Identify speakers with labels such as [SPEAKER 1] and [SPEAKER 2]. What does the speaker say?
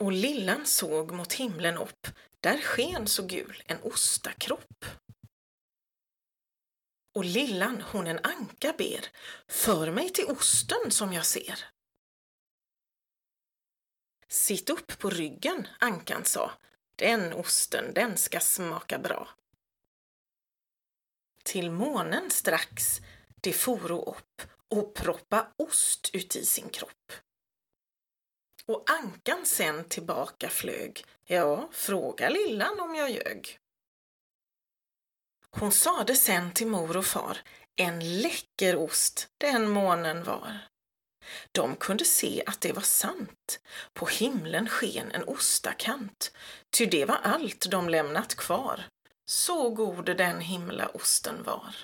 [SPEAKER 1] Och lillan såg mot himlen upp, där sken så gul en ostakropp. Och lillan hon en anka ber, för mig till osten som jag ser. Sitt upp på ryggen, ankan sa, den osten den ska smaka bra. Till månen strax det foro upp och proppa ost ut i sin kropp. Och ankan sen tillbaka flög, ja, fråga lillan om jag ljög. Hon sade sen till mor och far, en läcker ost den månen var. De kunde se att det var sant. På himlen sken en ostakant, ty det var allt de lämnat kvar. Så god den himla osten var.